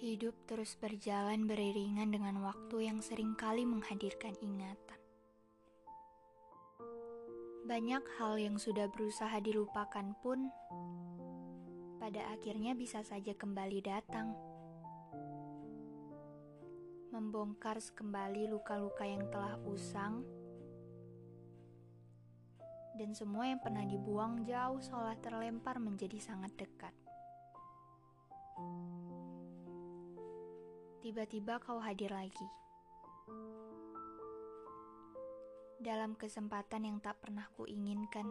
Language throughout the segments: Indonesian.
Hidup terus berjalan beriringan dengan waktu yang sering kali menghadirkan ingatan. Banyak hal yang sudah berusaha dilupakan pun, pada akhirnya bisa saja kembali datang. Membongkar kembali luka-luka yang telah usang, dan semua yang pernah dibuang jauh seolah terlempar menjadi sangat dekat. Tiba-tiba kau hadir lagi. Dalam kesempatan yang tak pernah kuinginkan.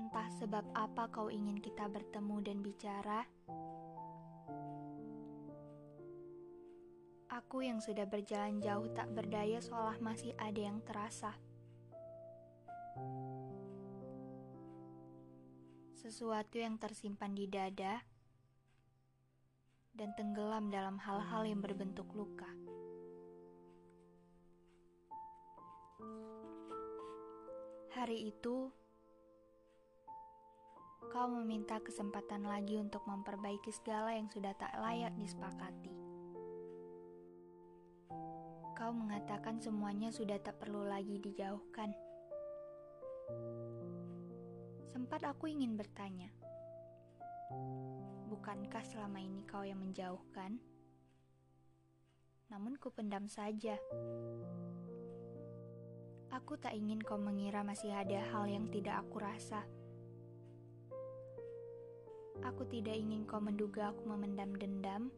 Entah sebab apa kau ingin kita bertemu dan bicara. Aku yang sudah berjalan jauh tak berdaya seolah masih ada yang terasa. Sesuatu yang tersimpan di dada dan tenggelam dalam hal-hal yang berbentuk luka. Hari itu, kau meminta kesempatan lagi untuk memperbaiki segala yang sudah tak layak disepakati. Kau mengatakan semuanya sudah tak perlu lagi dijauhkan. Sempat aku ingin bertanya, bukankah selama ini kau yang menjauhkan? Namun ku pendam saja. Aku tak ingin kau mengira masih ada hal yang tidak aku rasa. Aku tidak ingin kau menduga aku memendam dendam,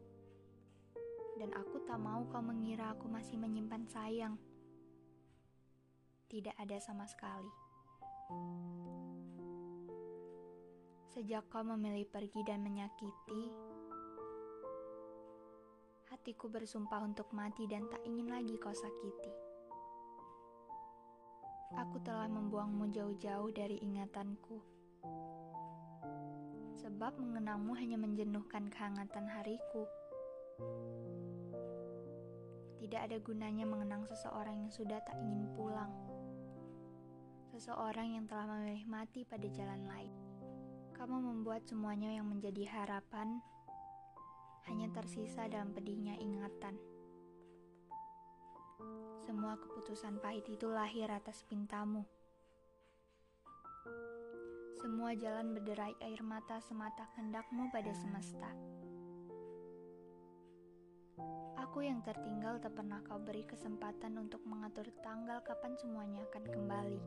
dan aku tak mau kau mengira aku masih menyimpan sayang. Tidak ada sama sekali. Sejak kau memilih pergi dan menyakiti, hatiku bersumpah untuk mati dan tak ingin lagi kau sakiti. Aku telah membuangmu jauh-jauh dari ingatanku. Sebab mengenangmu hanya menjenuhkan kehangatan hariku. Tidak ada gunanya mengenang seseorang yang sudah tak ingin pulang. Seseorang yang telah memilih mati pada jalan lain. Kamu membuat semuanya yang menjadi harapan hanya tersisa dalam pedihnya ingatan. Semua keputusan pahit itu lahir atas pintamu. Semua jalan berderai air mata semata kehendakmu pada semesta. Aku yang tertinggal tak pernah kau beri kesempatan untuk mengatur tanggal kapan semuanya akan kembali.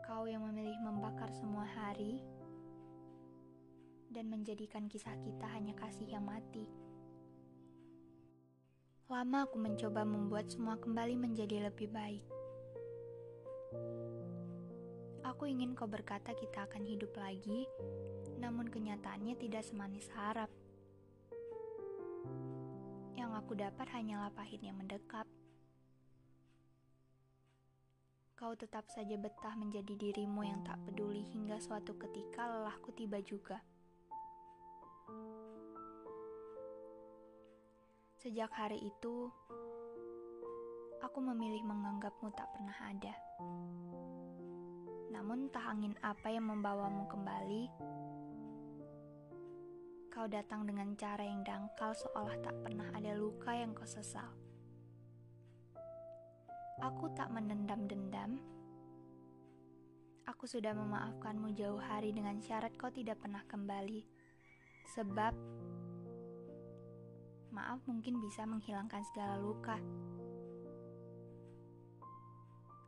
Kau yang memilih hari dan menjadikan kisah kita hanya kasih yang mati. Lama aku mencoba membuat semua kembali menjadi lebih baik. Aku ingin kau berkata kita akan hidup lagi, namun kenyataannya tidak semanis harap. Yang aku dapat hanyalah pahit yang mendekap. Kau tetap saja betah menjadi dirimu yang tak peduli hingga suatu ketika lelahku tiba juga. Sejak hari itu, aku memilih menganggapmu tak pernah ada. Namun, entah angin apa yang membawamu kembali, kau datang dengan cara yang dangkal seolah tak pernah ada luka yang kau sesal. Aku tak menendam dendam. Aku sudah memaafkanmu jauh hari dengan syarat kau tidak pernah kembali. Sebab maaf mungkin bisa menghilangkan segala luka,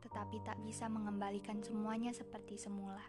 tetapi tak bisa mengembalikan semuanya seperti semula.